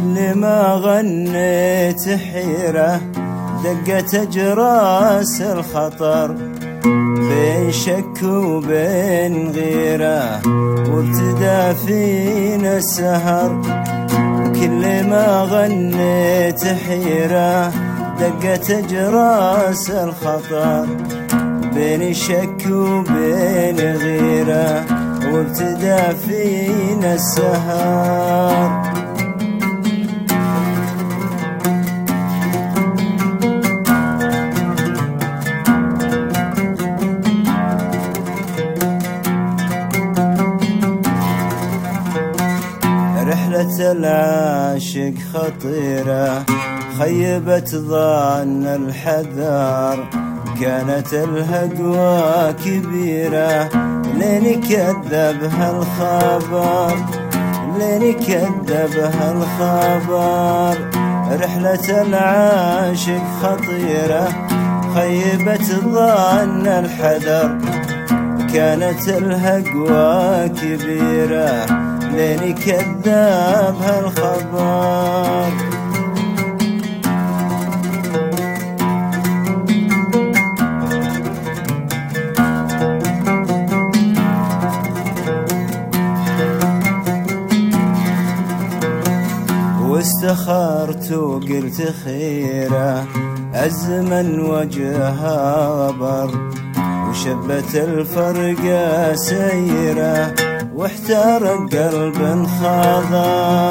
وكل ما غنيت حيرة دقت أجراس الخطر. بين شك وبين غيرة وابتدى فينا السهر. وكل ما غنيت حيرة دقت أجراس الخطر. بين شك وبين غيرة وابتدى فينا السهر. العاشق خطيرة خيبت ظن الحذر. كانت الهدوى كبيرة لين كذبها الخبر. لين كذبها الخبر. رحلة العاشق خطيرة خيبت ظن الحذر. كانت الهقوى كبيرة لين كذبها الخبر واستخرت وقلت خيرة الزمن وجهها غبر وشبت الفرقة سيرة واحترق قلب خضر